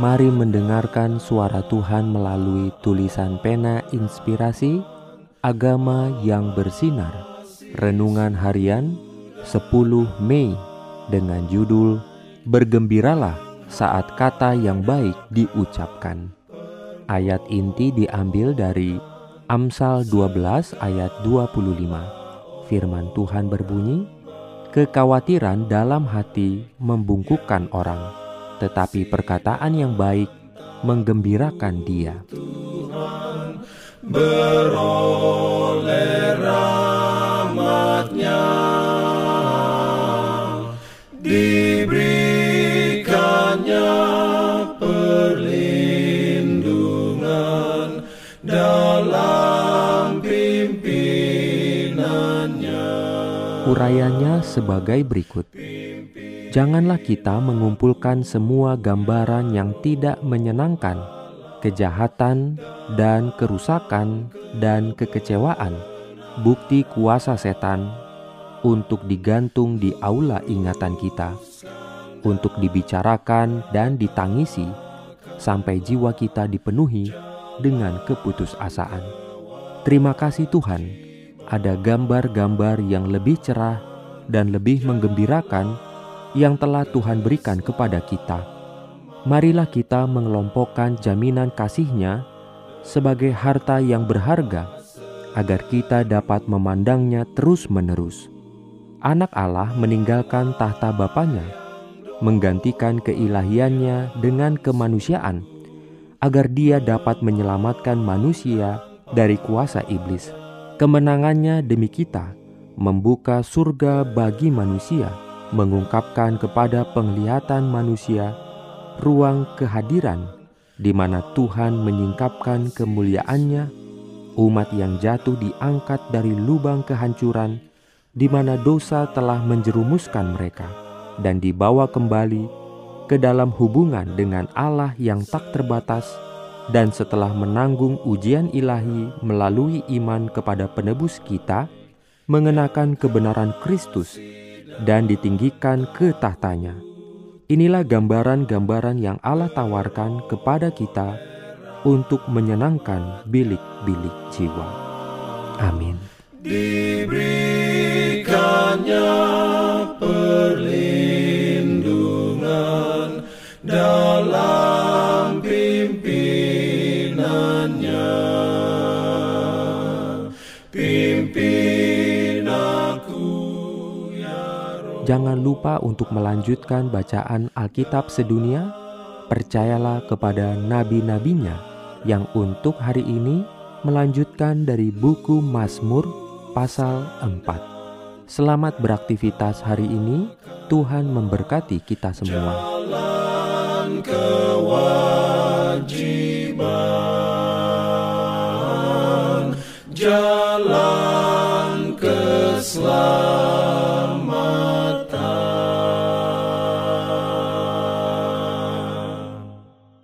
Mari mendengarkan suara Tuhan melalui tulisan pena inspirasi Agama yang bersinar. Renungan harian 10 Mei dengan judul Bergembiralah saat kata yang baik diucapkan. Ayat inti diambil dari Amsal 12 ayat 25 Firman Tuhan berbunyi Kekhawatiran dalam hati membungkukkan orang tetapi perkataan yang baik menggembirakan dia. Tuhan beroleh rahmatnya. Diberikannya perlindungan dalam pimpinannya. Urayanya sebagai berikut Janganlah kita mengumpulkan semua gambaran yang tidak menyenangkan, kejahatan dan kerusakan dan kekecewaan, bukti kuasa setan untuk digantung di aula ingatan kita, untuk dibicarakan dan ditangisi sampai jiwa kita dipenuhi dengan keputusasaan. Terima kasih Tuhan, ada gambar-gambar yang lebih cerah dan lebih menggembirakan yang telah Tuhan berikan kepada kita. Marilah kita mengelompokkan jaminan kasih-Nya sebagai harta yang berharga, agar kita dapat memandangnya terus-menerus. Anak Allah meninggalkan tahta Bapaknya, menggantikan keilahiannya dengan kemanusiaan, agar dia dapat menyelamatkan manusia dari kuasa iblis. Kemenangannya demi kita, membuka surga bagi manusia mengungkapkan kepada penglihatan manusia ruang kehadiran di mana Tuhan menyingkapkan kemuliaannya, umat yang jatuh diangkat dari lubang kehancuran di mana dosa telah menjerumuskan mereka dan dibawa kembali ke dalam hubungan dengan Allah yang tak terbatas dan setelah menanggung ujian ilahi melalui iman kepada penebus kita, mengenakan kebenaran Kristus dan ditinggikan ke tahtanya. Inilah gambaran-gambaran yang Allah tawarkan kepada kita untuk menyenangkan bilik-bilik jiwa. Amin. Diberikannya perlindungan dalam pimpinannya. Jangan lupa untuk melanjutkan bacaan Alkitab sedunia. Percayalah kepada nabi-nabinya yang untuk hari ini melanjutkan dari buku Mazmur pasal 4. Selamat beraktivitas hari ini. Tuhan memberkati kita semua. Jalan